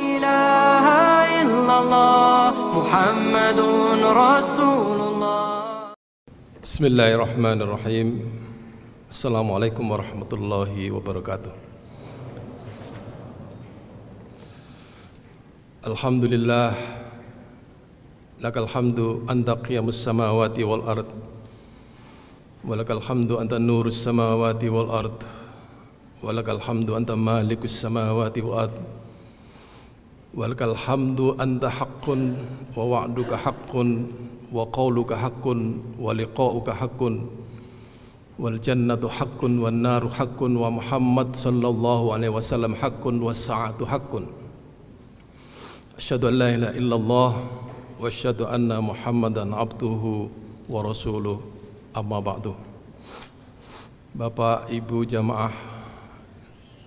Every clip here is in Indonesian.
إله إلا الله محمد رسول الله بسم الله الرحمن الرحيم السلام عليكم ورحمة الله وبركاته الحمد لله لك الحمد أنت قيام السماوات والأرض ولك الحمد أنت نور السماوات والأرض ولك الحمد أنت مالك السماوات والأرض Walakal hamdu anta haqqun wa wa'duka haqqun wa qawluka haqqun wa liqa'uka haqqun wal jannatu haqqun wan naru haqqun wa Muhammad sallallahu alaihi wasallam haqqun was sa'atu haqqun. Asyhadu an la ilaha illallah wa asyhadu anna Muhammadan abduhu wa rasuluh. Amma ba'du. Bapak Ibu jamaah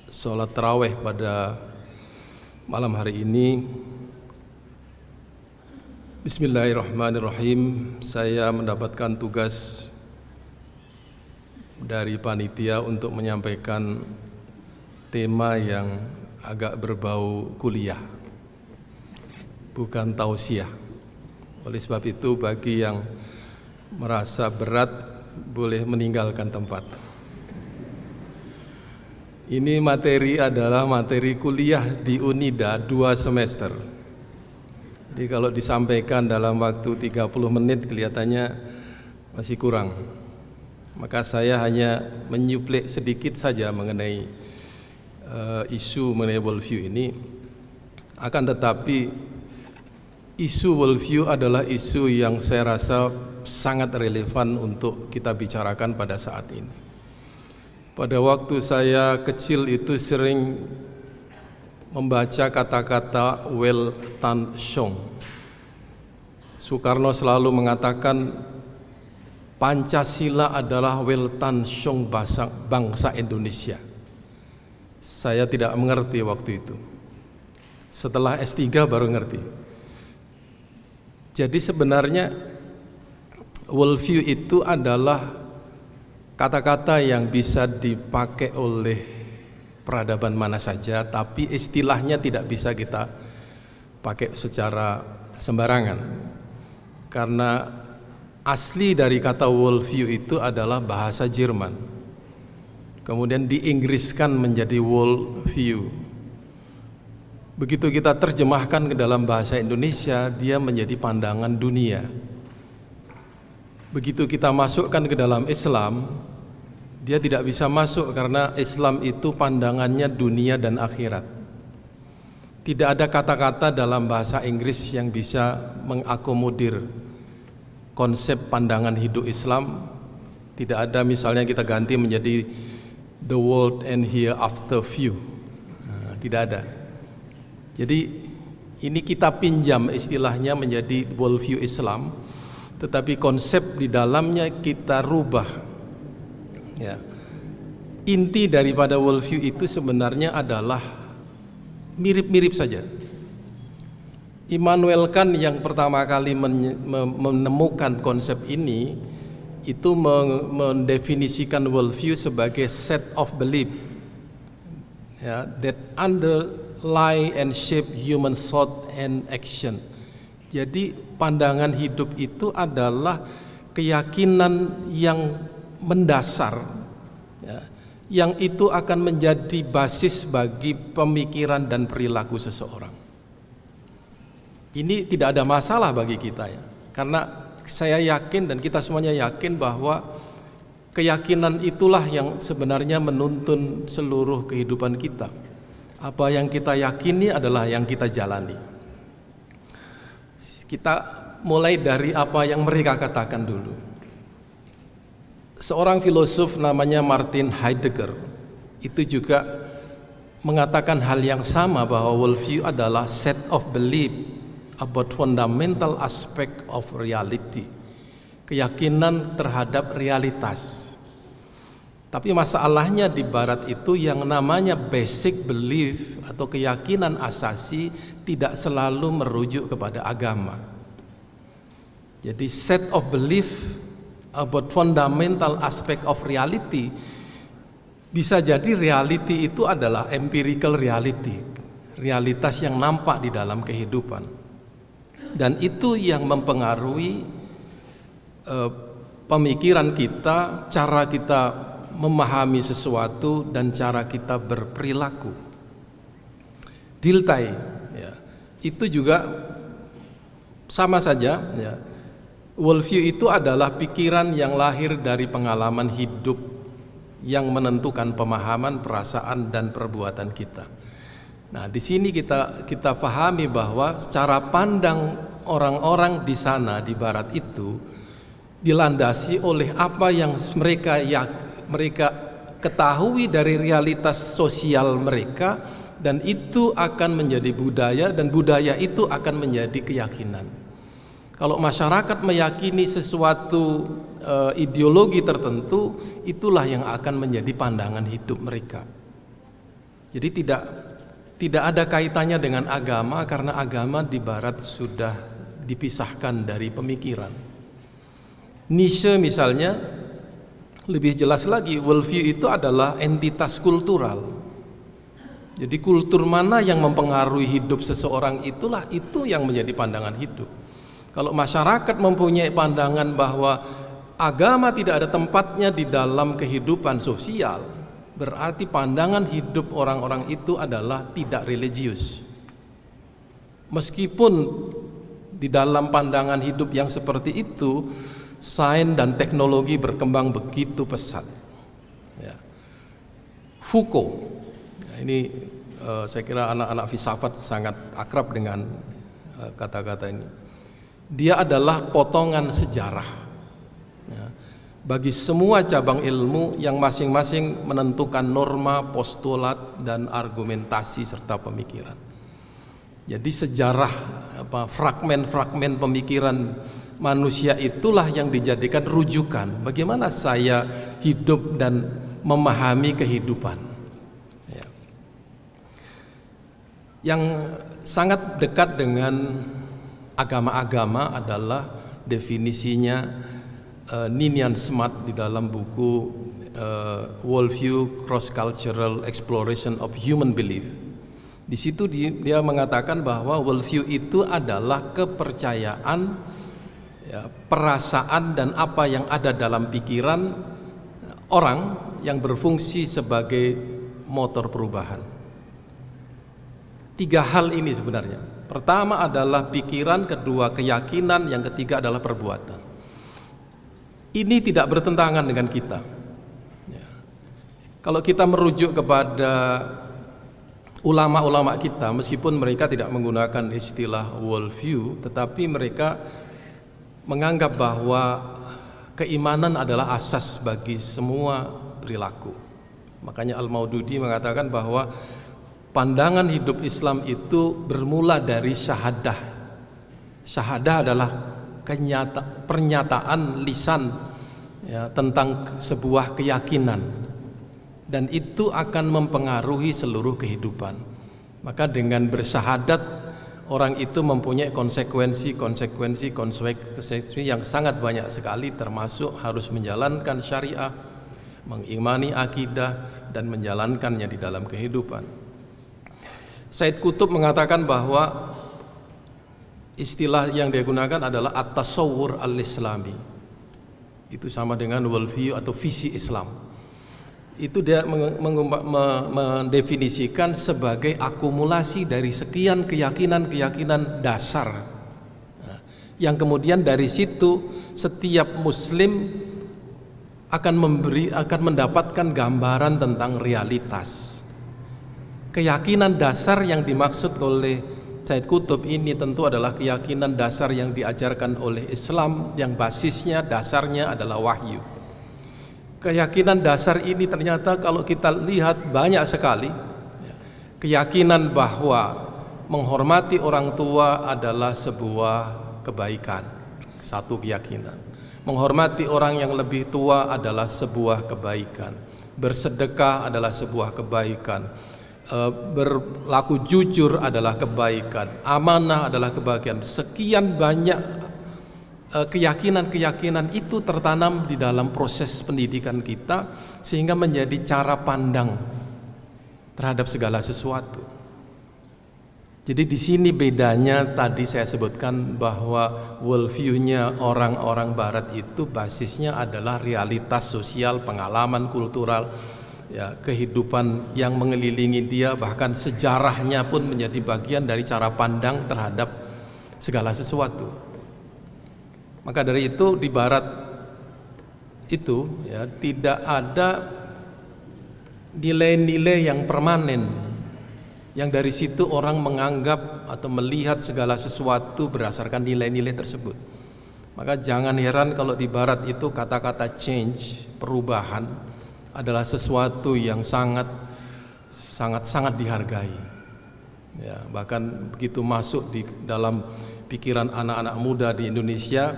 salat tarawih pada malam hari ini Bismillahirrahmanirrahim. Saya mendapatkan tugas dari panitia untuk menyampaikan tema yang agak berbau kuliah bukan tausiah. Oleh sebab itu bagi yang merasa berat boleh meninggalkan tempat ini materi adalah materi kuliah di Unida dua semester jadi kalau disampaikan dalam waktu 30 menit kelihatannya masih kurang. Maka saya hanya menyuplik sedikit saja mengenai uh, isu mengenai worldview ini. Akan tetapi isu worldview adalah isu yang saya rasa sangat relevan untuk kita bicarakan pada saat ini. Pada waktu saya kecil itu sering membaca kata-kata Wel Tan Shong. Soekarno selalu mengatakan Pancasila adalah Wel Tan Shong bangsa, bangsa Indonesia. Saya tidak mengerti waktu itu. Setelah S3 baru ngerti. Jadi sebenarnya worldview itu adalah kata-kata yang bisa dipakai oleh peradaban mana saja, tapi istilahnya tidak bisa kita pakai secara sembarangan. Karena asli dari kata worldview itu adalah bahasa Jerman. Kemudian diinggriskan menjadi worldview. Begitu kita terjemahkan ke dalam bahasa Indonesia, dia menjadi pandangan dunia. Begitu kita masukkan ke dalam Islam, dia tidak bisa masuk karena Islam itu pandangannya dunia dan akhirat. Tidak ada kata-kata dalam bahasa Inggris yang bisa mengakomodir konsep pandangan hidup Islam. Tidak ada misalnya kita ganti menjadi the world and hereafter view. Nah, tidak ada. Jadi ini kita pinjam istilahnya menjadi worldview Islam, tetapi konsep di dalamnya kita rubah Ya. Inti daripada worldview itu sebenarnya adalah mirip-mirip saja. Immanuel Kant yang pertama kali menemukan konsep ini itu mendefinisikan worldview sebagai set of belief ya, that underlie and shape human thought and action. Jadi pandangan hidup itu adalah keyakinan yang mendasar ya, yang itu akan menjadi basis bagi pemikiran dan perilaku seseorang. Ini tidak ada masalah bagi kita ya, karena saya yakin dan kita semuanya yakin bahwa keyakinan itulah yang sebenarnya menuntun seluruh kehidupan kita. Apa yang kita yakini adalah yang kita jalani. Kita mulai dari apa yang mereka katakan dulu. Seorang filosof namanya Martin Heidegger itu juga mengatakan hal yang sama bahwa worldview adalah set of belief about fundamental aspect of reality. Keyakinan terhadap realitas. Tapi masalahnya di barat itu yang namanya basic belief atau keyakinan asasi tidak selalu merujuk kepada agama. Jadi set of belief about fundamental aspect of reality bisa jadi reality itu adalah empirical reality realitas yang nampak di dalam kehidupan. Dan itu yang mempengaruhi uh, pemikiran kita, cara kita memahami sesuatu dan cara kita berperilaku. Diltai, ya, itu juga sama saja. Ya. Worldview itu adalah pikiran yang lahir dari pengalaman hidup yang menentukan pemahaman, perasaan, dan perbuatan kita. Nah, di sini kita kita pahami bahwa secara pandang orang-orang di sana di barat itu dilandasi oleh apa yang mereka ya mereka ketahui dari realitas sosial mereka dan itu akan menjadi budaya dan budaya itu akan menjadi keyakinan. Kalau masyarakat meyakini sesuatu e, ideologi tertentu, itulah yang akan menjadi pandangan hidup mereka. Jadi tidak tidak ada kaitannya dengan agama karena agama di barat sudah dipisahkan dari pemikiran. Nietzsche misalnya lebih jelas lagi worldview itu adalah entitas kultural. Jadi kultur mana yang mempengaruhi hidup seseorang itulah itu yang menjadi pandangan hidup. Kalau masyarakat mempunyai pandangan bahwa agama tidak ada tempatnya di dalam kehidupan sosial, Berarti pandangan hidup orang-orang itu adalah tidak religius. Meskipun di dalam pandangan hidup yang seperti itu, sains dan teknologi berkembang begitu pesat. Ya. Foucault, ya, ini uh, saya kira anak-anak filsafat sangat akrab dengan eh, kata-kata uh, ini. Dia adalah potongan sejarah bagi semua cabang ilmu yang masing-masing menentukan norma, postulat dan argumentasi serta pemikiran. Jadi sejarah apa fragmen-fragmen pemikiran manusia itulah yang dijadikan rujukan bagaimana saya hidup dan memahami kehidupan. Ya. Yang sangat dekat dengan agama-agama adalah definisinya uh, Ninian Smart di dalam buku uh, Worldview Cross Cultural Exploration of Human Belief. Di situ dia mengatakan bahwa worldview itu adalah kepercayaan, ya, perasaan dan apa yang ada dalam pikiran orang yang berfungsi sebagai motor perubahan. Tiga hal ini sebenarnya. Pertama adalah pikiran, kedua keyakinan, yang ketiga adalah perbuatan ini tidak bertentangan dengan kita. Ya. Kalau kita merujuk kepada ulama-ulama kita, meskipun mereka tidak menggunakan istilah worldview, tetapi mereka menganggap bahwa keimanan adalah asas bagi semua perilaku. Makanya Al-Maududi mengatakan bahwa pandangan hidup Islam itu bermula dari syahadah. Syahadah adalah kenyata, pernyataan lisan ya, tentang sebuah keyakinan dan itu akan mempengaruhi seluruh kehidupan. Maka dengan bersahadat orang itu mempunyai konsekuensi konsekuensi konsekuensi yang sangat banyak sekali termasuk harus menjalankan syariah, mengimani akidah dan menjalankannya di dalam kehidupan. Said Kutub mengatakan bahwa istilah yang dia gunakan adalah at-tasawwur al-islami. Itu sama dengan worldview atau visi Islam. Itu dia mendefinisikan sebagai akumulasi dari sekian keyakinan-keyakinan dasar. Nah, yang kemudian dari situ setiap muslim akan memberi akan mendapatkan gambaran tentang realitas. Keyakinan dasar yang dimaksud oleh Said Kutub ini tentu adalah keyakinan dasar yang diajarkan oleh Islam yang basisnya dasarnya adalah wahyu. Keyakinan dasar ini ternyata kalau kita lihat banyak sekali ya, keyakinan bahwa menghormati orang tua adalah sebuah kebaikan, satu keyakinan. Menghormati orang yang lebih tua adalah sebuah kebaikan. Bersedekah adalah sebuah kebaikan Eh, berlaku jujur adalah kebaikan, amanah adalah kebahagiaan. Sekian banyak keyakinan-keyakinan itu tertanam di dalam proses pendidikan kita sehingga menjadi cara pandang terhadap segala sesuatu. Jadi di sini bedanya tadi saya sebutkan bahwa worldview-nya orang-orang barat itu basisnya adalah realitas sosial, pengalaman kultural, ya, kehidupan yang mengelilingi dia bahkan sejarahnya pun menjadi bagian dari cara pandang terhadap segala sesuatu. Maka dari itu di barat itu ya tidak ada nilai-nilai yang permanen yang dari situ orang menganggap atau melihat segala sesuatu berdasarkan nilai-nilai tersebut. Maka jangan heran kalau di barat itu kata-kata change, perubahan adalah sesuatu yang sangat sangat sangat dihargai. Ya, bahkan begitu masuk di dalam pikiran anak-anak muda di Indonesia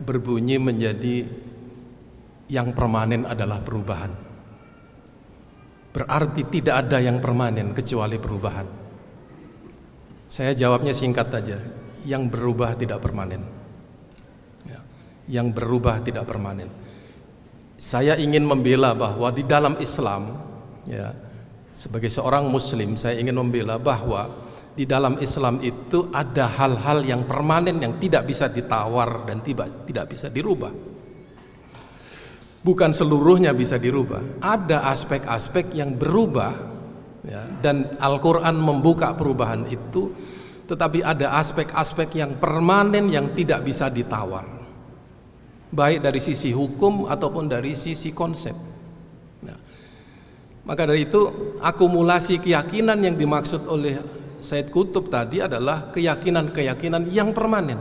berbunyi menjadi yang permanen adalah perubahan. Berarti tidak ada yang permanen kecuali perubahan. Saya jawabnya singkat saja, yang berubah tidak permanen. Ya, yang berubah tidak permanen. Saya ingin membela bahwa di dalam Islam, ya, sebagai seorang Muslim, saya ingin membela bahwa di dalam Islam itu ada hal-hal yang permanen yang tidak bisa ditawar dan tidak tidak bisa dirubah bukan seluruhnya bisa dirubah. Ada aspek-aspek yang berubah ya, dan Al-Quran membuka perubahan itu, tetapi ada aspek-aspek yang permanen yang tidak bisa ditawar, baik dari sisi hukum ataupun dari sisi konsep. Nah, maka dari itu akumulasi keyakinan yang dimaksud oleh Said Kutub tadi adalah keyakinan-keyakinan yang permanen.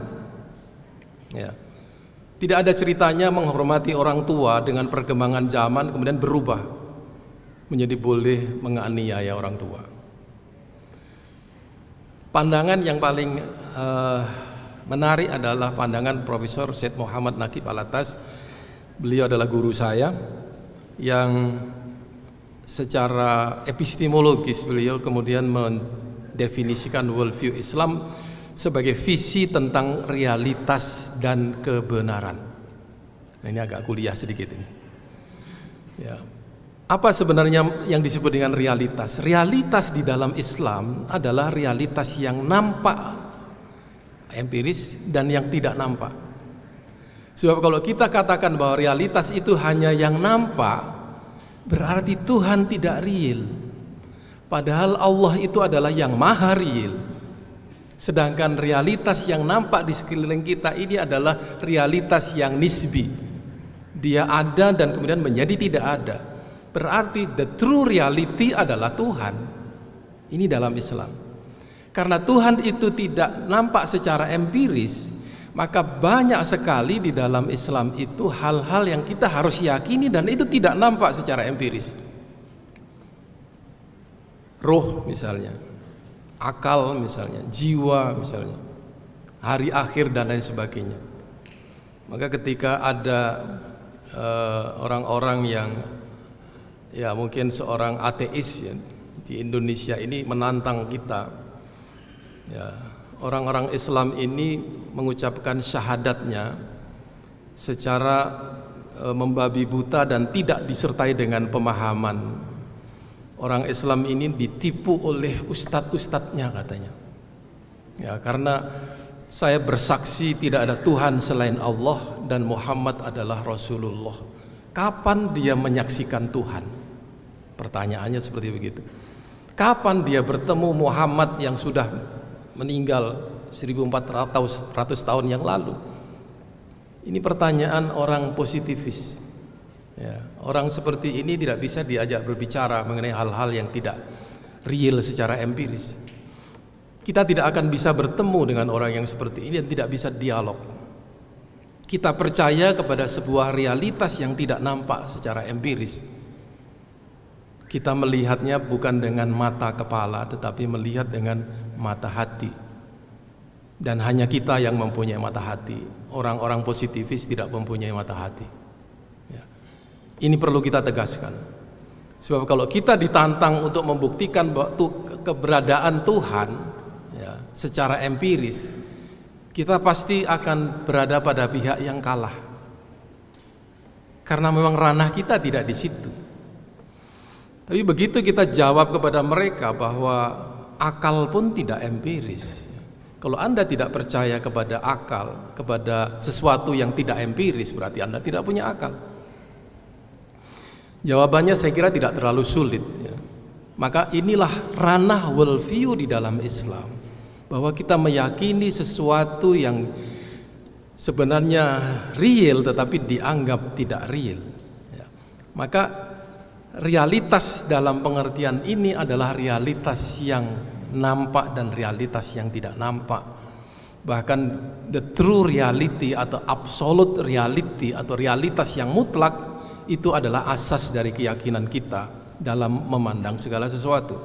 Ya. Tidak ada ceritanya menghormati orang tua dengan perkembangan zaman kemudian berubah menjadi boleh menganiaya orang tua. Pandangan yang paling uh, menarik adalah pandangan Profesor Syed Muhammad Nakib Alatas. Beliau adalah guru saya yang secara epistemologis beliau kemudian mendefinisikan worldview Islam sebagai visi tentang realitas dan kebenaran. Nah, ini agak kuliah sedikit ini. Ya. Apa sebenarnya yang disebut dengan realitas? Realitas di dalam Islam adalah realitas yang nampak empiris dan yang tidak nampak. Sebab kalau kita katakan bahwa realitas itu hanya yang nampak, berarti Tuhan tidak real. Padahal Allah itu adalah yang maha real. Sedangkan realitas yang nampak di sekeliling kita ini adalah realitas yang nisbi. Dia ada dan kemudian menjadi tidak ada. Berarti the true reality adalah Tuhan. Ini dalam Islam. Karena Tuhan itu tidak nampak secara empiris, maka banyak sekali di dalam Islam itu hal-hal yang kita harus yakini dan itu tidak nampak secara empiris. Roh misalnya, akal misalnya, jiwa misalnya, hari akhir dan lain sebagainya. Maka ketika ada eh, orang-orang uh, yang ya mungkin seorang ateis ya, di Indonesia ini menantang kita, ya orang-orang Islam ini mengucapkan syahadatnya secara uh, membabi buta dan tidak disertai dengan pemahaman orang Islam ini ditipu oleh ustadz-ustadznya katanya. Ya, karena saya bersaksi tidak ada Tuhan selain Allah dan Muhammad adalah Rasulullah. Kapan dia menyaksikan Tuhan? Pertanyaannya seperti begitu. Kapan dia bertemu Muhammad yang sudah meninggal 1400 tahun yang lalu? Ini pertanyaan orang positifis. Ya, orang seperti ini tidak bisa diajak berbicara mengenai hal-hal yang tidak real secara empiris. Kita tidak akan bisa bertemu dengan orang yang seperti ini dan tidak bisa dialog. Kita percaya kepada sebuah realitas yang tidak nampak secara empiris. Kita melihatnya bukan dengan mata kepala tetapi melihat dengan mata hati. Dan hanya kita yang mempunyai mata hati. Orang-orang positivis tidak mempunyai mata hati. Ini perlu kita tegaskan. Sebab kalau kita ditantang untuk membuktikan bahwa keberadaan Tuhan ya, secara empiris, kita pasti akan berada pada pihak yang kalah. Karena memang ranah kita tidak di situ. Tapi begitu kita jawab kepada mereka bahwa akal pun tidak empiris. Kalau Anda tidak percaya kepada akal, kepada sesuatu yang tidak empiris, berarti Anda tidak punya akal. Jawabannya saya kira tidak terlalu sulit. Ya. Maka inilah ranah worldview di dalam Islam, bahwa kita meyakini sesuatu yang sebenarnya real tetapi dianggap tidak real. Ya. Maka realitas dalam pengertian ini adalah realitas yang nampak dan realitas yang tidak nampak. Bahkan the true reality atau absolute reality atau realitas yang mutlak itu adalah asas dari keyakinan kita dalam memandang segala sesuatu.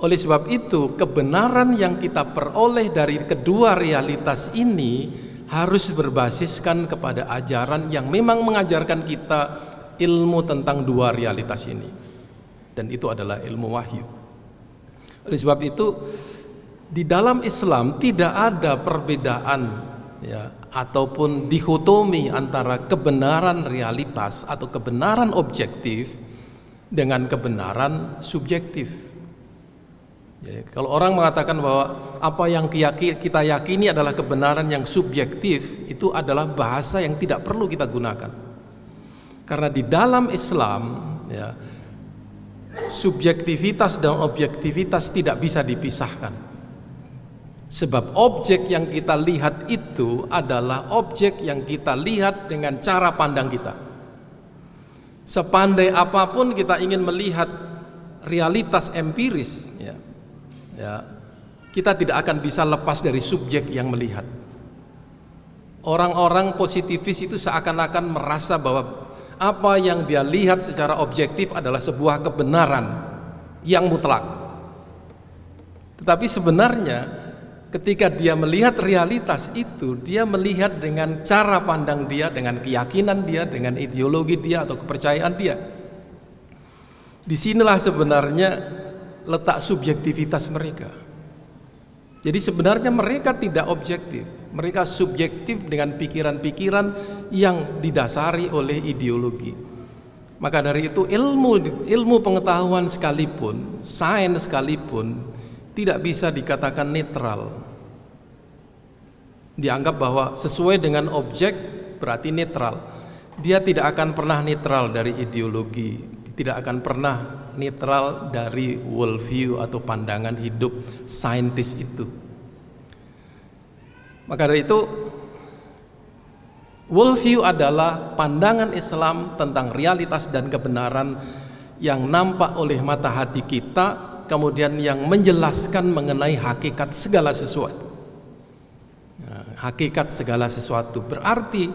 Oleh sebab itu, kebenaran yang kita peroleh dari kedua realitas ini harus berbasiskan kepada ajaran yang memang mengajarkan kita ilmu tentang dua realitas ini. Dan itu adalah ilmu wahyu. Oleh sebab itu di dalam Islam tidak ada perbedaan ya ataupun dikotomi antara kebenaran realitas atau kebenaran objektif dengan kebenaran subjektif. Ya, kalau orang mengatakan bahwa apa yang kita yakini adalah kebenaran yang subjektif, itu adalah bahasa yang tidak perlu kita gunakan. Karena di dalam Islam, ya, subjektivitas dan objektivitas tidak bisa dipisahkan. Sebab objek yang kita lihat itu adalah objek yang kita lihat dengan cara pandang kita. Sepandai apa pun kita ingin melihat realitas empiris, ya, ya, kita tidak akan bisa lepas dari subjek yang melihat. Orang-orang positivis itu seakan-akan merasa bahwa apa yang dia lihat secara objektif adalah sebuah kebenaran yang mutlak. Tetapi sebenarnya ketika dia melihat realitas itu, dia melihat dengan cara pandang dia, dengan keyakinan dia, dengan ideologi dia atau kepercayaan dia. Di sinilah sebenarnya letak subjektivitas mereka. Jadi sebenarnya mereka tidak objektif, mereka subjektif dengan pikiran-pikiran yang didasari oleh ideologi. Maka dari itu ilmu ilmu pengetahuan sekalipun, sains sekalipun tidak bisa dikatakan netral. Dianggap bahwa sesuai dengan objek berarti netral. Dia tidak akan pernah netral dari ideologi, tidak akan pernah netral dari worldview atau pandangan hidup saintis itu. Maka dari itu worldview adalah pandangan Islam tentang realitas dan kebenaran yang nampak oleh mata hati kita kemudian yang menjelaskan mengenai hakikat segala sesuatu. Nah, hakikat segala sesuatu berarti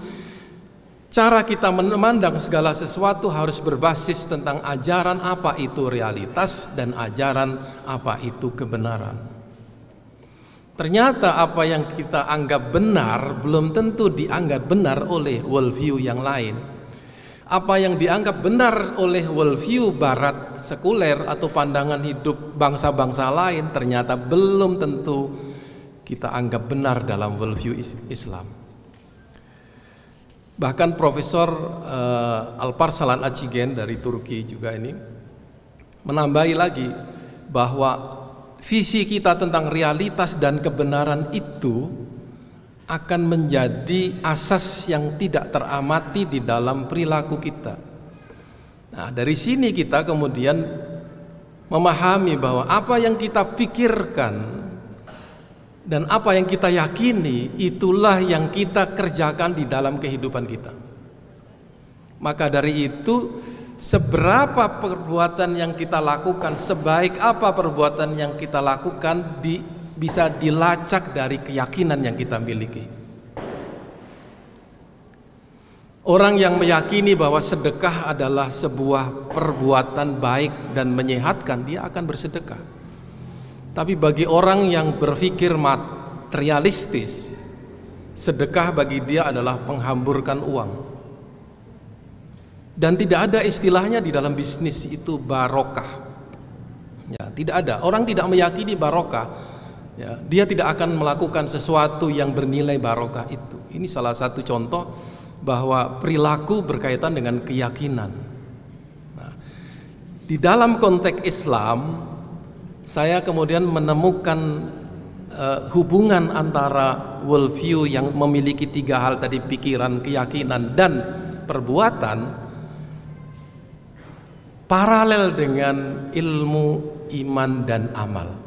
Cara kita memandang segala sesuatu harus berbasis tentang ajaran apa itu realitas dan ajaran apa itu kebenaran. Ternyata apa yang kita anggap benar belum tentu dianggap benar oleh worldview yang lain. Apa yang dianggap benar oleh worldview barat sekuler atau pandangan hidup bangsa-bangsa lain ternyata belum tentu kita anggap benar dalam worldview Islam. Bahkan Profesor uh, Alparslan Acigen dari Turki juga ini menambahi lagi bahwa visi kita tentang realitas dan kebenaran itu akan menjadi asas yang tidak teramati di dalam perilaku kita. Nah, dari sini kita kemudian memahami bahwa apa yang kita pikirkan dan apa yang kita yakini itulah yang kita kerjakan di dalam kehidupan kita. Maka dari itu seberapa perbuatan yang kita lakukan, sebaik apa perbuatan yang kita lakukan di, bisa dilacak dari keyakinan yang kita miliki. Orang yang meyakini bahwa sedekah adalah sebuah perbuatan baik dan menyehatkan, dia akan bersedekah. Tapi bagi orang yang berpikir materialistis, sedekah bagi dia adalah penghamburkan uang. Dan tidak ada istilahnya di dalam bisnis itu barokah. Ya, tidak ada. Orang tidak meyakini barokah. Ya, dia tidak akan melakukan sesuatu yang bernilai barokah itu. Ini salah satu contoh bahwa perilaku berkaitan dengan keyakinan. Nah, di dalam konteks Islam, saya kemudian menemukan uh, hubungan antara worldview yang memiliki tiga hal tadi pikiran, keyakinan dan perbuatan paralel dengan ilmu iman dan amal.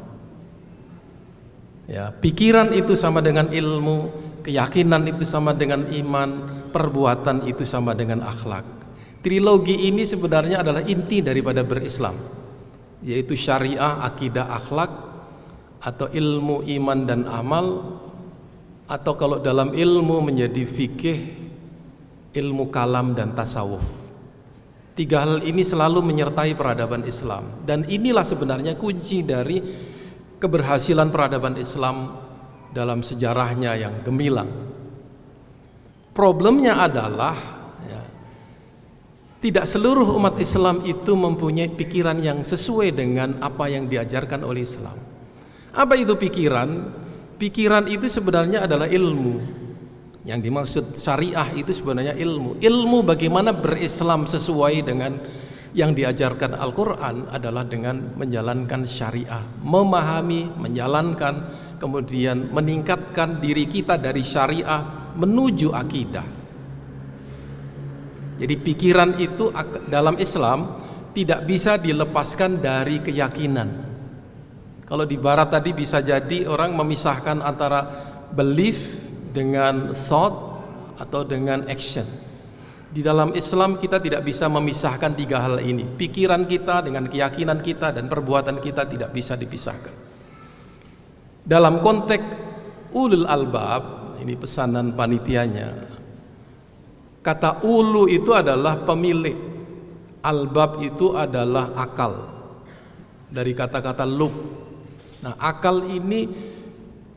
Ya, pikiran itu sama dengan ilmu, keyakinan itu sama dengan iman, perbuatan itu sama dengan akhlak. Trilogi ini sebenarnya adalah inti daripada berislam, yaitu syariah, akidah, akhlak, atau ilmu iman dan amal, atau kalau dalam ilmu menjadi fikih, ilmu kalam dan tasawuf. Tiga hal ini selalu menyertai peradaban Islam, dan inilah sebenarnya kunci dari keberhasilan peradaban Islam dalam sejarahnya yang gemilang. Problemnya adalah ya, tidak seluruh umat Islam itu mempunyai pikiran yang sesuai dengan apa yang diajarkan oleh Islam. Apa itu pikiran? Pikiran itu sebenarnya adalah ilmu. Yang dimaksud syariah itu sebenarnya ilmu. Ilmu bagaimana berislam sesuai dengan yang diajarkan Al-Quran adalah dengan menjalankan syariah, memahami, menjalankan, kemudian meningkatkan diri kita dari syariah menuju akidah. Jadi pikiran itu dalam Islam tidak bisa dilepaskan dari keyakinan. Kalau di barat tadi bisa jadi orang memisahkan antara belief dengan thought atau dengan action. Di dalam Islam kita tidak bisa memisahkan tiga hal ini. Pikiran kita dengan keyakinan kita dan perbuatan kita tidak bisa dipisahkan. Dalam konteks ulul albab, ini pesanan panitianya. Kata ulu itu adalah pemilik. Albab itu adalah akal. Dari kata-kata lub. Nah, akal ini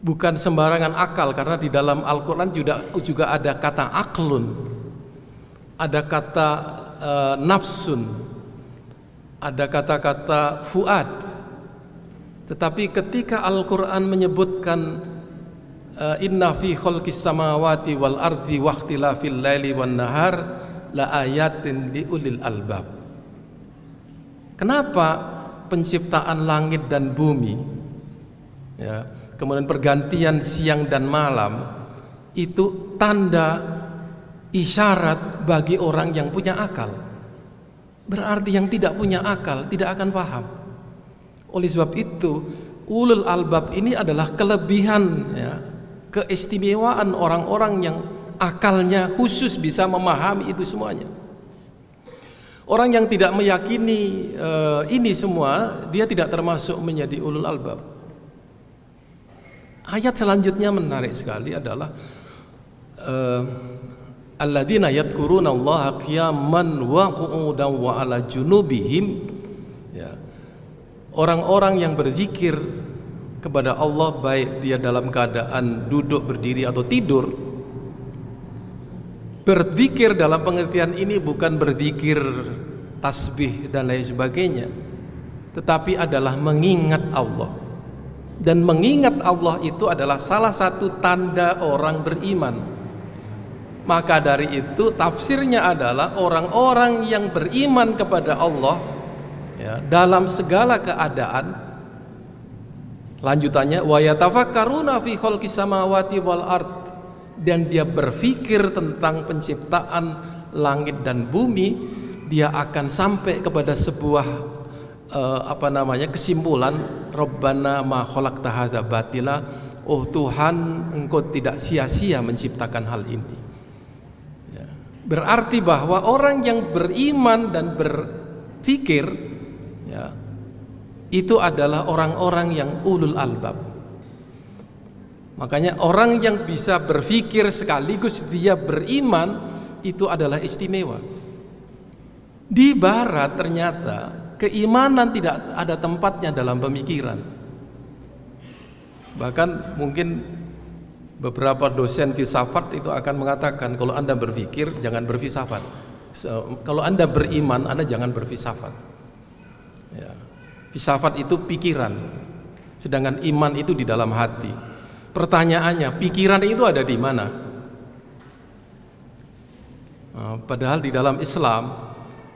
bukan sembarangan akal karena di dalam Al-Qur'an juga juga ada kata aklun ada kata uh, nafsun, ada kata-kata fuad. Tetapi ketika Al-Qur'an menyebutkan uh, inna fi khalqis samawati wal ardi wa ikhtilafil laili wan nahar la ayatin liulil albab. Kenapa penciptaan langit dan bumi ya, kemudian pergantian siang dan malam itu tanda isyarat bagi orang yang punya akal. Berarti yang tidak punya akal tidak akan paham. Oleh sebab itu, ulul albab ini adalah kelebihan ya, keistimewaan orang-orang yang akalnya khusus bisa memahami itu semuanya. Orang yang tidak meyakini uh, ini semua, dia tidak termasuk menjadi ulul albab. Ayat selanjutnya menarik sekali adalah uh, alladzina yadhkuruna Allah qiyaman wa qu'udan wa ala junubihim. Ya. Orang-orang yang berzikir kepada Allah baik dia dalam keadaan duduk berdiri atau tidur berzikir dalam pengertian ini bukan berzikir tasbih dan lain sebagainya tetapi adalah mengingat Allah. Dan mengingat Allah itu adalah salah satu tanda orang beriman maka dari itu tafsirnya adalah orang-orang yang beriman kepada Allah ya, dalam segala keadaan. Lanjutannya wa yatafakkaruna fi khalqis samawati wal ard. Dan dia berpikir tentang penciptaan langit dan bumi dia akan sampai kepada sebuah uh, apa namanya kesimpulan Rabbana ma khalaqta hadza batila. Oh Tuhan engkau tidak sia-sia menciptakan hal ini Berarti bahwa orang yang beriman dan berpikir ya, itu adalah orang-orang yang ulul albab. Makanya orang yang bisa berpikir sekaligus dia beriman itu adalah istimewa. Di barat ternyata keimanan tidak ada tempatnya dalam pemikiran. Bahkan mungkin beberapa dosen filsafat itu akan mengatakan kalau anda berpikir jangan berfilsafat. So, kalau anda beriman anda jangan berfilsafat. Ya. filsafat itu pikiran sedangkan iman itu di dalam hati. Pertanyaannya pikiran itu ada di mana? Nah, padahal di dalam Islam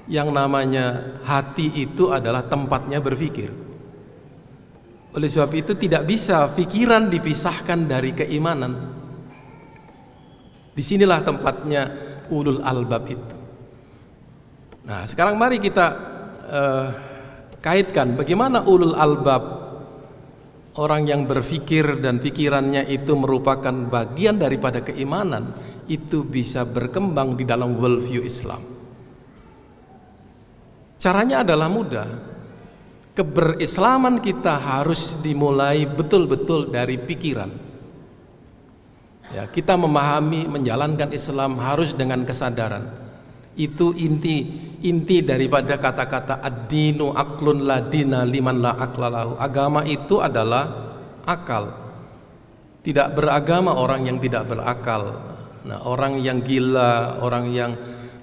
yang namanya hati itu adalah tempatnya berpikir Oleh sebab itu tidak bisa pikiran dipisahkan dari keimanan. Di sinilah tempatnya ulul albab itu. Nah, sekarang mari kita uh, kaitkan bagaimana ulul albab orang yang berpikir dan pikirannya itu merupakan bagian daripada keimanan itu bisa berkembang di dalam worldview Islam. Caranya adalah mudah. Keberislaman kita harus dimulai betul-betul dari pikiran. Ya, kita memahami menjalankan Islam harus dengan kesadaran. Itu inti inti daripada kata-kata ad-dinu aklun ladina liman la aklalahu. Agama itu adalah akal. Tidak beragama orang yang tidak berakal. Nah, orang yang gila, orang yang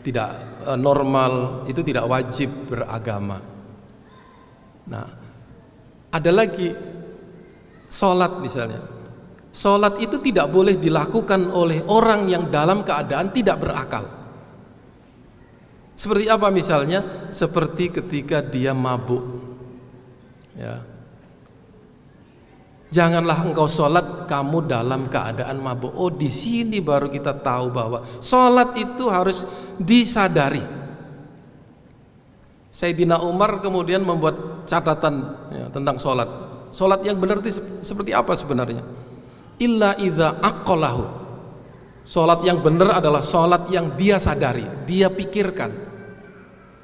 tidak uh, normal itu tidak wajib beragama. Nah, ada lagi sholat misalnya. Sholat itu tidak boleh dilakukan oleh orang yang dalam keadaan tidak berakal. Seperti apa misalnya? Seperti ketika dia mabuk. Ya, Janganlah engkau sholat kamu dalam keadaan mabuk. Oh di sini baru kita tahu bahwa sholat itu harus disadari. Sayyidina Umar kemudian membuat catatan ya, tentang sholat. Sholat yang benar itu seperti apa sebenarnya? Illa idha akolahu. Sholat yang benar adalah sholat yang dia sadari, dia pikirkan.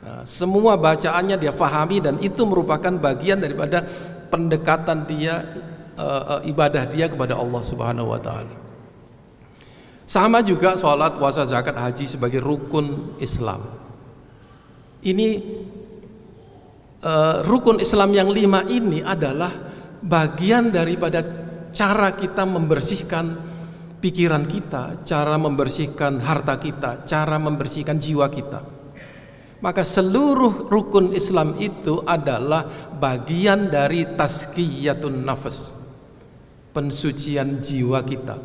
Nah, semua bacaannya dia fahami dan itu merupakan bagian daripada pendekatan dia uh, uh, ibadah dia kepada Allah Subhanahu wa taala. Sama juga sholat, puasa, zakat, haji sebagai rukun Islam. Ini uh, rukun Islam yang lima ini adalah bagian daripada cara kita membersihkan pikiran kita, cara membersihkan harta kita, cara membersihkan jiwa kita. Maka seluruh rukun Islam itu adalah bagian dari tazkiyatun nafas pensucian jiwa kita.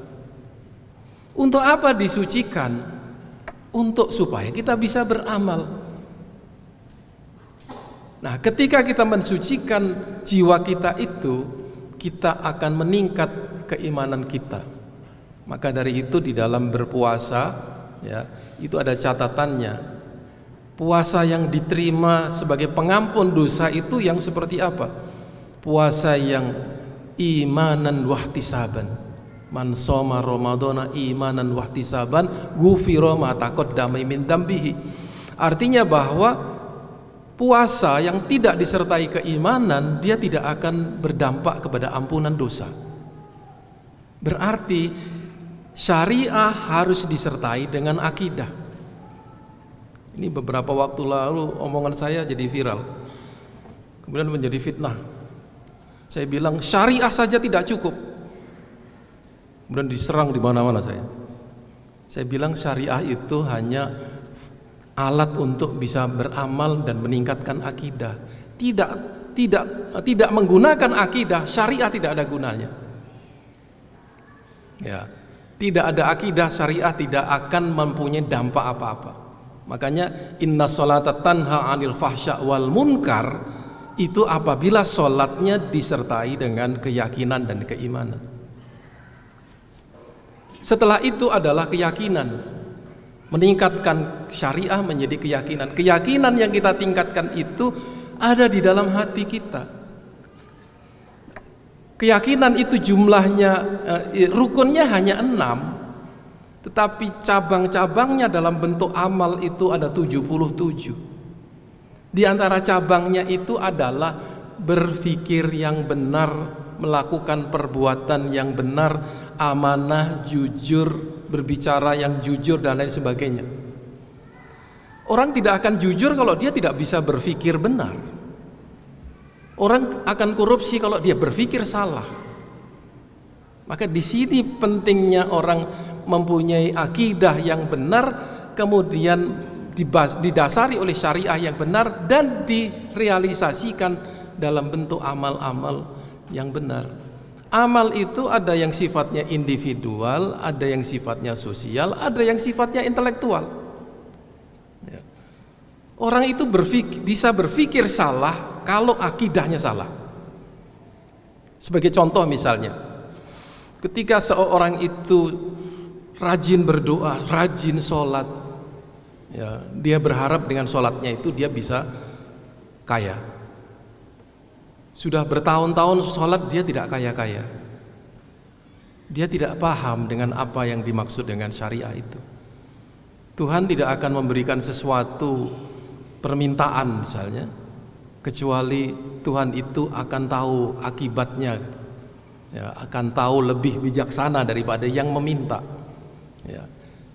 Untuk apa disucikan? Untuk supaya kita bisa beramal. Nah, ketika kita mensucikan jiwa kita itu, kita akan meningkat keimanan kita. Maka dari itu di dalam berpuasa ya, itu ada catatannya. Puasa yang diterima sebagai pengampun dosa itu yang seperti apa? Puasa yang imanan wahtisaban man soma ramadhana imanan wahtisaban ghufira ma taqaddama min dambihi artinya bahwa puasa yang tidak disertai keimanan dia tidak akan berdampak kepada ampunan dosa berarti syariah harus disertai dengan akidah ini beberapa waktu lalu omongan saya jadi viral kemudian menjadi fitnah saya bilang syariah saja tidak cukup. Kemudian diserang di mana-mana saya. Saya bilang syariah itu hanya alat untuk bisa beramal dan meningkatkan akidah. Tidak tidak tidak menggunakan akidah, syariah tidak ada gunanya. Ya. Tidak ada akidah syariah tidak akan mempunyai dampak apa-apa. Makanya inna salata tanha anil fahsya wal munkar itu apabila sholatnya disertai dengan keyakinan dan keimanan. Setelah itu adalah keyakinan, meningkatkan syariah menjadi keyakinan. Keyakinan yang kita tingkatkan itu ada di dalam hati kita. Keyakinan itu jumlahnya eh, rukunnya hanya enam, tetapi cabang-cabangnya dalam bentuk amal itu ada 77. Di antara cabangnya itu adalah berpikir yang benar, melakukan perbuatan yang benar, amanah, jujur, berbicara yang jujur dan lain sebagainya. Orang tidak akan jujur kalau dia tidak bisa berpikir benar. Orang akan korupsi kalau dia berpikir salah. Maka di sini pentingnya orang mempunyai akidah yang benar, kemudian didasari oleh syariah yang benar dan direalisasikan dalam bentuk amal-amal yang benar. Amal itu ada yang sifatnya individual, ada yang sifatnya sosial, ada yang sifatnya intelektual. Ya. Orang itu berfik, bisa berpikir salah kalau akidahnya salah. Sebagai contoh misalnya, ketika seorang itu rajin berdoa, rajin sholat, ya, dia berharap dengan sholatnya itu dia bisa kaya. Sudah bertahun-tahun sholat dia tidak kaya-kaya. Dia tidak paham dengan apa yang dimaksud dengan syariah itu. Tuhan tidak akan memberikan sesuatu permintaan misalnya kecuali Tuhan itu akan tahu akibatnya ya, akan tahu lebih bijaksana daripada yang meminta ya.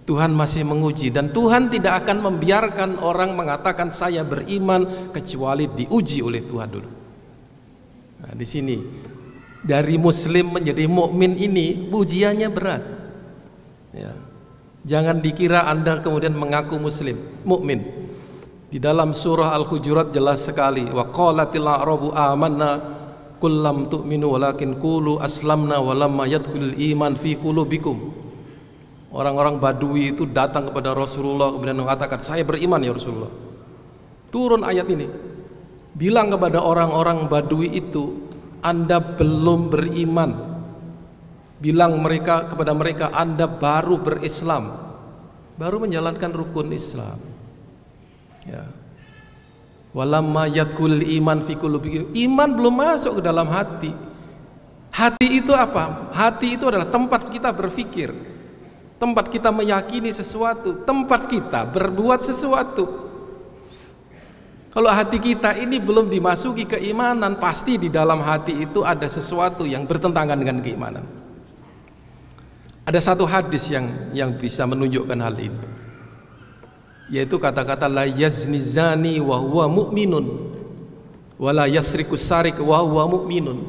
Tuhan masih menguji dan Tuhan tidak akan membiarkan orang mengatakan saya beriman kecuali diuji oleh Tuhan dulu nah, di sini dari muslim menjadi mukmin ini ujiannya berat ya. jangan dikira anda kemudian mengaku muslim mukmin di dalam surah Al-Hujurat jelas sekali wa qalatil a'rabu amanna qul lam tu'minu walakin qulu aslamna walamma yadkhulul iman fi qulubikum. Orang-orang Badui itu datang kepada Rasulullah kemudian mengatakan, "Saya beriman ya Rasulullah." Turun ayat ini. Bilang kepada orang-orang Badui itu, "Anda belum beriman." Bilang mereka kepada mereka, "Anda baru berislam." Baru menjalankan rukun Islam. Ya. Walamma yadkul iman fi Iman belum masuk ke dalam hati. Hati itu apa? Hati itu adalah tempat kita berpikir. Tempat kita meyakini sesuatu, tempat kita berbuat sesuatu. Kalau hati kita ini belum dimasuki keimanan, pasti di dalam hati itu ada sesuatu yang bertentangan dengan keimanan. Ada satu hadis yang yang bisa menunjukkan hal ini. Yaitu kata-kata la yazni zani wa huwa mu'minun wa la yasriku sarik wa huwa mu'minun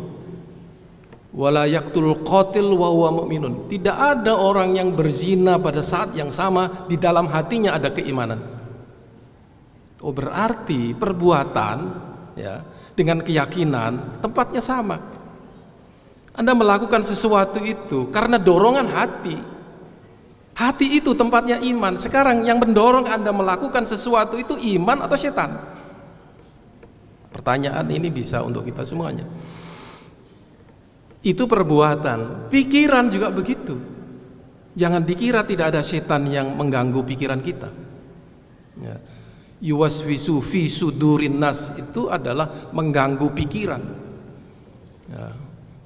wa la yaqtul qatil wa huwa mu'minun. Tidak ada orang yang berzina pada saat yang sama di dalam hatinya ada keimanan oh berarti perbuatan ya dengan keyakinan tempatnya sama Anda melakukan sesuatu itu karena dorongan hati Hati itu tempatnya iman. Sekarang yang mendorong Anda melakukan sesuatu itu iman atau setan? Pertanyaan ini bisa untuk kita semuanya. Itu perbuatan, pikiran juga begitu. Jangan dikira tidak ada setan yang mengganggu pikiran kita. Ya. Yuwaswisu fi sudurin nas itu adalah mengganggu pikiran. Ya.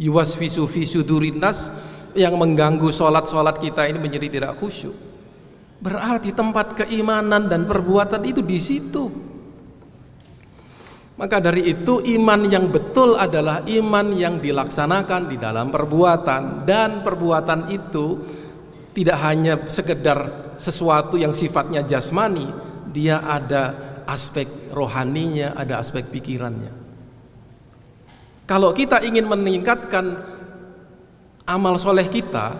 Yuwaswisu fi sudurin nas yang mengganggu sholat-sholat kita ini menjadi tidak khusyuk. Berarti tempat keimanan dan perbuatan itu di situ. Maka dari itu iman yang betul adalah iman yang dilaksanakan di dalam perbuatan dan perbuatan itu tidak hanya sekedar sesuatu yang sifatnya jasmani, dia ada aspek rohaninya, ada aspek pikirannya. Kalau kita ingin meningkatkan amal soleh kita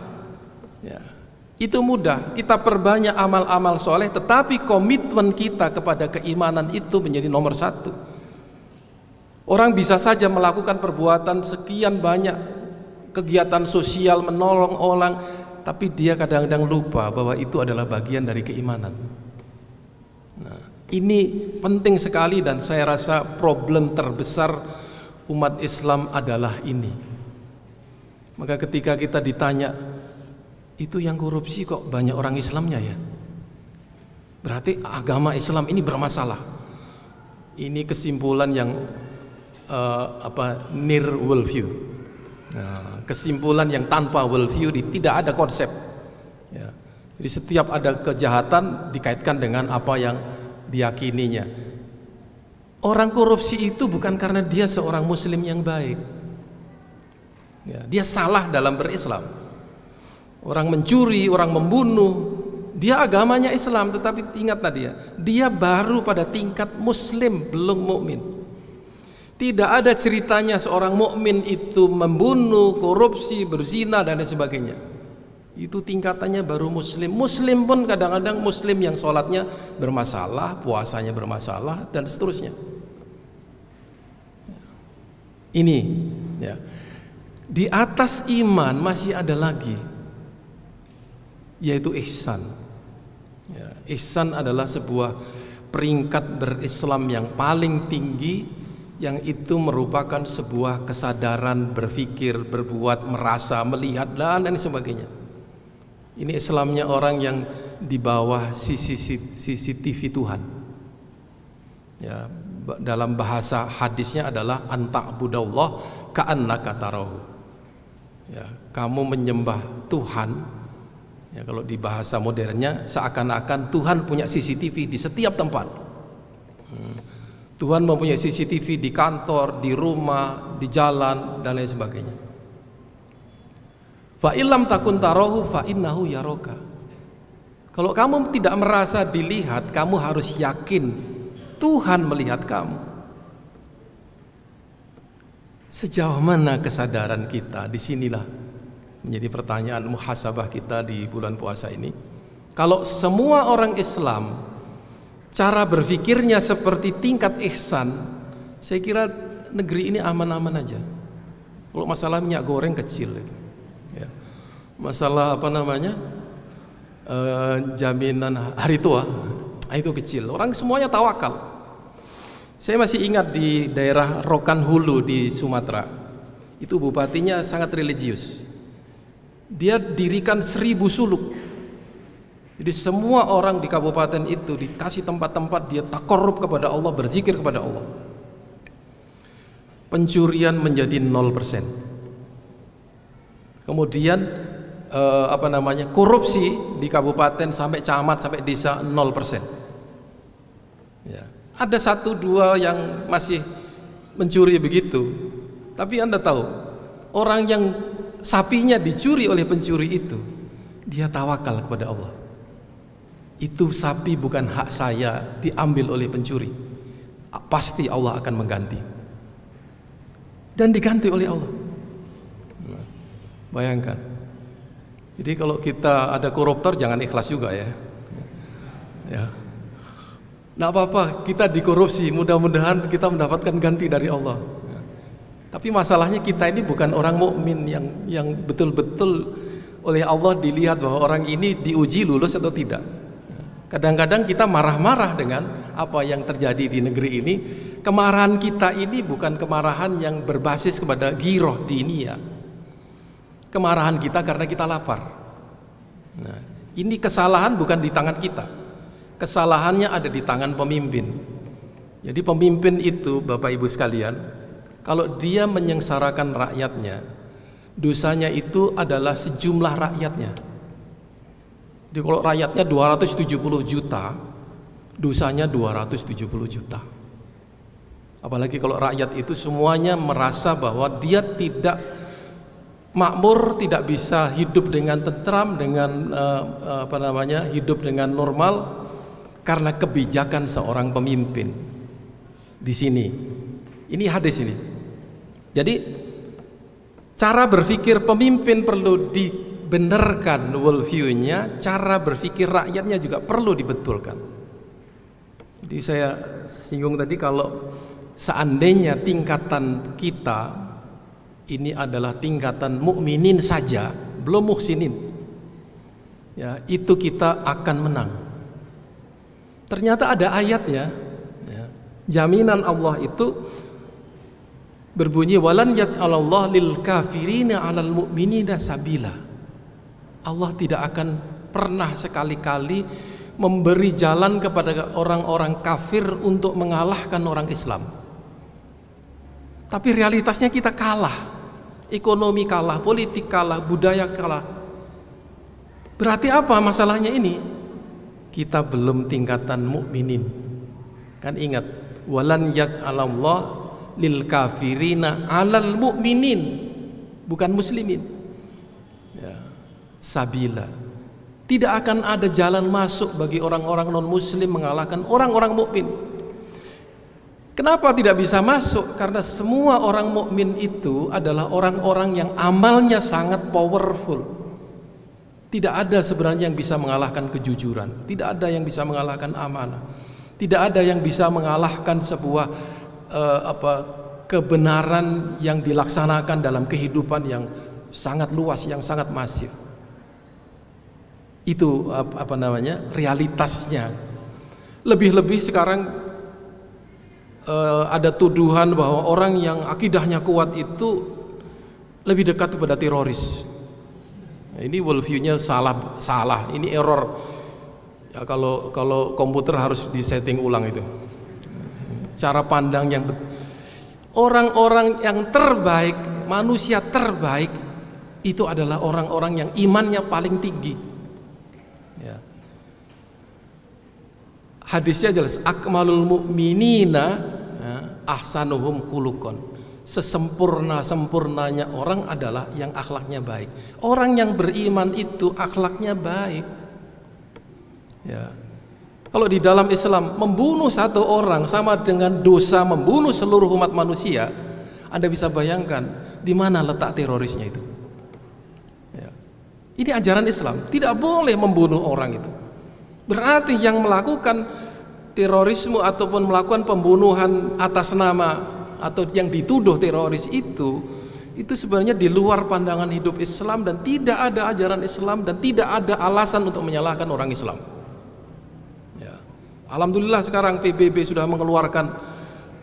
ya, itu mudah. Kita perbanyak amal-amal soleh tetapi komitmen kita kepada keimanan itu menjadi nomor satu. Orang bisa saja melakukan perbuatan sekian banyak kegiatan sosial menolong orang tapi dia kadang-kadang lupa bahwa itu adalah bagian dari keimanan ini penting sekali dan saya rasa problem terbesar umat Islam adalah ini maka ketika kita ditanya, itu yang korupsi kok banyak orang Islamnya ya? Berarti agama Islam ini bermasalah. Ini kesimpulan yang uh, apa near worldview. Nah, kesimpulan yang tanpa worldview tidak ada konsep. Ya. Jadi setiap ada kejahatan dikaitkan dengan apa yang diyakininya. Orang korupsi itu bukan karena dia seorang muslim yang baik Ya, dia salah dalam berislam. Orang mencuri, orang membunuh, dia agamanya Islam tetapi ingat tadi ya, dia baru pada tingkat muslim belum mukmin. Tidak ada ceritanya seorang mukmin itu membunuh, korupsi, berzina dan lain sebagainya. Itu tingkatannya baru muslim. Muslim pun kadang-kadang muslim yang sholatnya bermasalah, puasanya bermasalah dan seterusnya. Ini ya. Di atas iman masih ada lagi yaitu ihsan. Ya, ihsan adalah sebuah peringkat berislam yang paling tinggi yang itu merupakan sebuah kesadaran berpikir, berbuat, merasa, melihat dan lain sebagainya. Ini Islamnya orang yang di bawah CCTV Tuhan. Ya, dalam bahasa hadisnya adalah antak budallah ka'annaka tarahu. Ya, kamu menyembah Tuhan ya kalau di bahasa modernnya seakan-akan Tuhan punya CCTV di setiap tempat. Hmm. Tuhan mempunyai CCTV di kantor, di rumah, di jalan dan lain sebagainya. Fa ilam takun tarohu fa innahu yaroka. Kalau kamu tidak merasa dilihat, kamu harus yakin Tuhan melihat kamu. Sejauh mana kesadaran kita? Di sinilah menjadi pertanyaan muhasabah kita di bulan puasa ini. Kalau semua orang Islam cara berpikirnya seperti tingkat ihsan, saya kira negeri ini aman-aman aja. Kalau masalah minyak goreng kecil itu. Masalah apa namanya? E, jaminan hari tua ah, itu kecil. Orang semuanya tawakal. Saya masih ingat di daerah Rokan Hulu di Sumatera. Itu bupatinya sangat religius. Dia dirikan seribu suluk jadi semua orang di kabupaten itu dikasih tempat-tempat dia tak korup kepada Allah, berzikir kepada Allah. Pencurian menjadi 0%. Kemudian eh, apa namanya? korupsi di kabupaten sampai camat sampai desa 0%. Ya. Ada satu dua yang masih mencuri begitu. Tapi Anda tahu, orang yang sapinya dicuri oleh pencuri itu, dia tawakal kepada Allah itu sapi bukan hak saya diambil oleh pencuri pasti Allah akan mengganti dan diganti oleh Allah nah, bayangkan jadi kalau kita ada koruptor jangan ikhlas juga ya ya Nah apa-apa kita dikorupsi mudah-mudahan kita mendapatkan ganti dari Allah ya. tapi masalahnya kita ini bukan orang mukmin yang yang betul-betul oleh Allah dilihat bahwa orang ini diuji lulus atau tidak Kadang-kadang kita marah-marah dengan apa yang terjadi di negeri ini. Kemarahan kita ini bukan kemarahan yang berbasis kepada giroh dinia. Kemarahan kita karena kita lapar. Nah, ini kesalahan bukan di tangan kita. Kesalahannya ada di tangan pemimpin. Jadi pemimpin itu Bapak Ibu sekalian, kalau dia menyengsarakan rakyatnya, dosanya itu adalah sejumlah rakyatnya jadi kalau rakyatnya 270 juta, dosanya 270 juta. Apalagi kalau rakyat itu semuanya merasa bahwa dia tidak makmur, tidak bisa hidup dengan tentram, dengan uh, apa namanya, hidup dengan normal karena kebijakan seorang pemimpin. Di sini, ini hadis ini. Jadi cara berpikir pemimpin perlu di benarkan worldview-nya, cara berpikir rakyatnya juga perlu dibetulkan. Jadi saya singgung tadi kalau seandainya tingkatan kita ini adalah tingkatan mukminin saja, belum muhsinin. Ya, itu kita akan menang. Ternyata ada ayatnya, ya, jaminan Allah itu berbunyi walan yaj'alallah lil kafirina 'alal mu'minina sabila. Allah tidak akan pernah sekali-kali memberi jalan kepada orang-orang kafir untuk mengalahkan orang Islam. Tapi realitasnya kita kalah. Ekonomi kalah, politik kalah, budaya kalah. Berarti apa masalahnya ini? Kita belum tingkatan mukminin. Kan ingat, walan yaj'alallah lil kafirina 'alal mu'minin, bukan muslimin sabila. Tidak akan ada jalan masuk bagi orang-orang non-muslim mengalahkan orang-orang mukmin. Kenapa tidak bisa masuk? Karena semua orang mukmin itu adalah orang-orang yang amalnya sangat powerful. Tidak ada sebenarnya yang bisa mengalahkan kejujuran, tidak ada yang bisa mengalahkan amanah. Tidak ada yang bisa mengalahkan sebuah uh, apa kebenaran yang dilaksanakan dalam kehidupan yang sangat luas, yang sangat masif. Itu apa namanya? realitasnya. Lebih-lebih sekarang uh, ada tuduhan bahwa orang yang akidahnya kuat itu lebih dekat kepada teroris. Nah, ini worldview-nya salah, salah. Ini error. Ya, kalau kalau komputer harus disetting ulang itu. Cara pandang yang orang-orang yang terbaik, manusia terbaik itu adalah orang-orang yang imannya paling tinggi. Ya. Hadisnya jelas akmalul mu'minina ahsanuhum kulukon sesempurna sempurnanya orang adalah yang akhlaknya baik. Orang yang beriman itu akhlaknya baik. Ya. Kalau di dalam Islam membunuh satu orang sama dengan dosa membunuh seluruh umat manusia, Anda bisa bayangkan di mana letak terorisnya itu. Ya. Ini ajaran Islam, tidak boleh membunuh orang itu. Berarti yang melakukan terorisme ataupun melakukan pembunuhan atas nama atau yang dituduh teroris itu itu sebenarnya di luar pandangan hidup Islam dan tidak ada ajaran Islam dan tidak ada alasan untuk menyalahkan orang Islam. Ya. Alhamdulillah sekarang PBB sudah mengeluarkan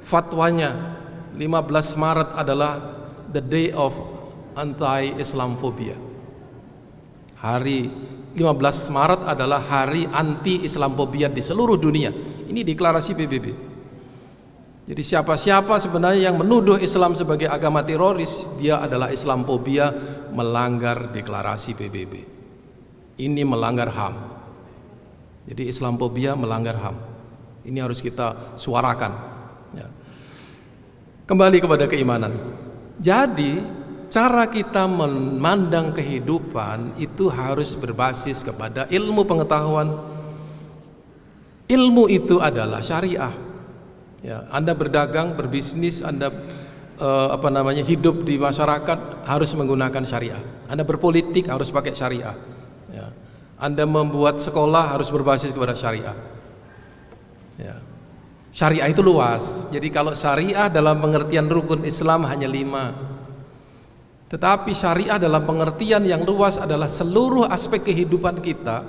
fatwanya 15 Maret adalah the day of anti-Islamophobia. Hari 15 Maret adalah hari anti-Islamophobia di seluruh dunia. Ini deklarasi PBB. Jadi siapa-siapa sebenarnya yang menuduh Islam sebagai agama teroris, dia adalah Islamophobia melanggar deklarasi PBB. Ini melanggar HAM. Jadi Islamophobia melanggar HAM. Ini harus kita suarakan. Ya. Kembali kepada keimanan. Jadi cara kita memandang kehidupan itu harus berbasis kepada ilmu pengetahuan. Ilmu itu adalah syariah Ya, anda berdagang, berbisnis, Anda uh, apa namanya hidup di masyarakat harus menggunakan syariah. Anda berpolitik harus pakai syariah. Ya. Anda membuat sekolah harus berbasis kepada syariah. Ya. Syariah itu luas. Jadi kalau syariah dalam pengertian rukun Islam hanya lima. Tetapi syariah dalam pengertian yang luas adalah seluruh aspek kehidupan kita.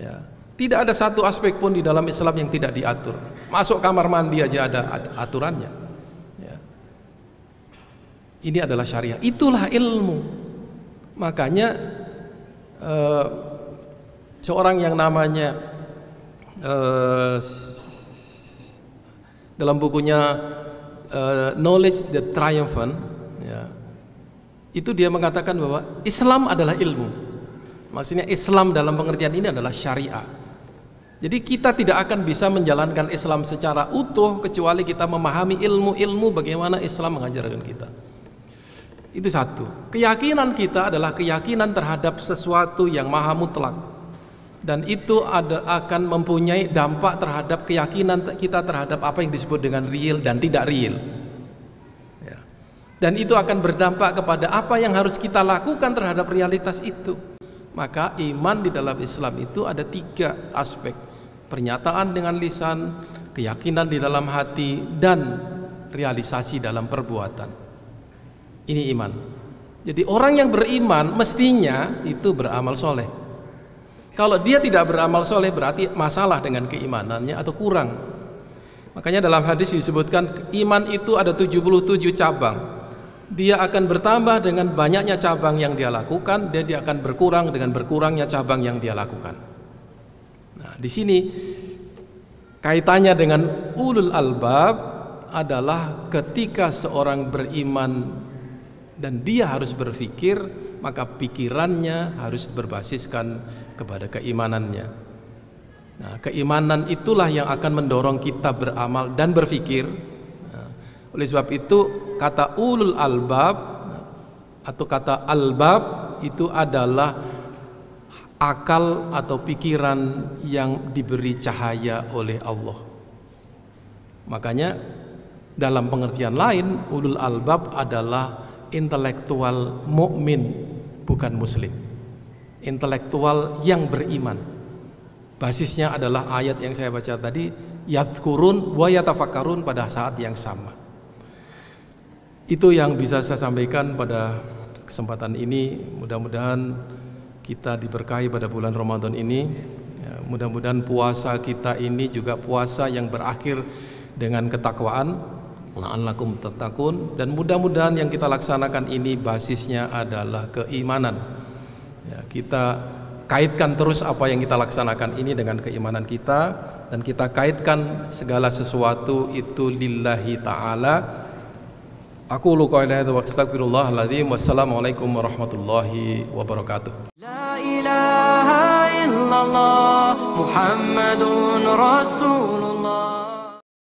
Ya tidak ada satu aspek pun di dalam Islam yang tidak diatur. Masuk kamar mandi aja ada aturannya. Ya. Ini adalah syariah. Itulah ilmu. Makanya uh, seorang yang namanya uh, dalam bukunya uh, Knowledge the Triumphant, ya, itu dia mengatakan bahwa Islam adalah ilmu. Maksudnya Islam dalam pengertian ini adalah syariah. Jadi kita tidak akan bisa menjalankan Islam secara utuh kecuali kita memahami ilmu-ilmu bagaimana Islam mengajarkan kita. Itu satu. Keyakinan kita adalah keyakinan terhadap sesuatu yang maha mutlak. Dan itu ada akan mempunyai dampak terhadap keyakinan kita terhadap apa yang disebut dengan real dan tidak real. Ya. Dan itu akan berdampak kepada apa yang harus kita lakukan terhadap realitas itu. Maka iman di dalam Islam itu ada tiga aspek pernyataan dengan lisan, keyakinan di dalam hati dan realisasi dalam perbuatan. Ini iman. Jadi orang yang beriman mestinya itu beramal soleh. Kalau dia tidak beramal soleh berarti masalah dengan keimanannya atau kurang. Makanya dalam hadis disebutkan iman itu ada 77 cabang. Dia akan bertambah dengan banyaknya cabang yang dia lakukan, dan dia akan berkurang dengan berkurangnya cabang yang dia lakukan. Nah, di sini kaitannya dengan ulul albab adalah ketika seorang beriman dan dia harus berpikir, maka pikirannya harus berbasiskan kepada keimanannya. Nah, keimanan itulah yang akan mendorong kita beramal dan berpikir. Nah, oleh sebab itu kata ulul albab atau kata albab itu adalah akal atau pikiran yang diberi cahaya oleh Allah. Makanya dalam pengertian lain ulul albab adalah intelektual mukmin bukan muslim. Intelektual yang beriman. Basisnya adalah ayat yang saya baca tadi yadhkurun wa yatafakkarun pada saat yang sama. Itu yang bisa saya sampaikan pada kesempatan ini. Mudah-mudahan kita diberkahi pada bulan Ramadan ini. Ya, mudah-mudahan puasa kita ini juga puasa yang berakhir dengan ketakwaan la'allakum tattaqun dan mudah-mudahan yang kita laksanakan ini basisnya adalah keimanan. Ya, kita kaitkan terus apa yang kita laksanakan ini dengan keimanan kita dan kita kaitkan segala sesuatu itu lillahi taala. Aku lu wa astaghfirullahaladzim wassalamualaikum warahmatullahi wabarakatuh. La ilaha illallah Muhammadun Rasulullah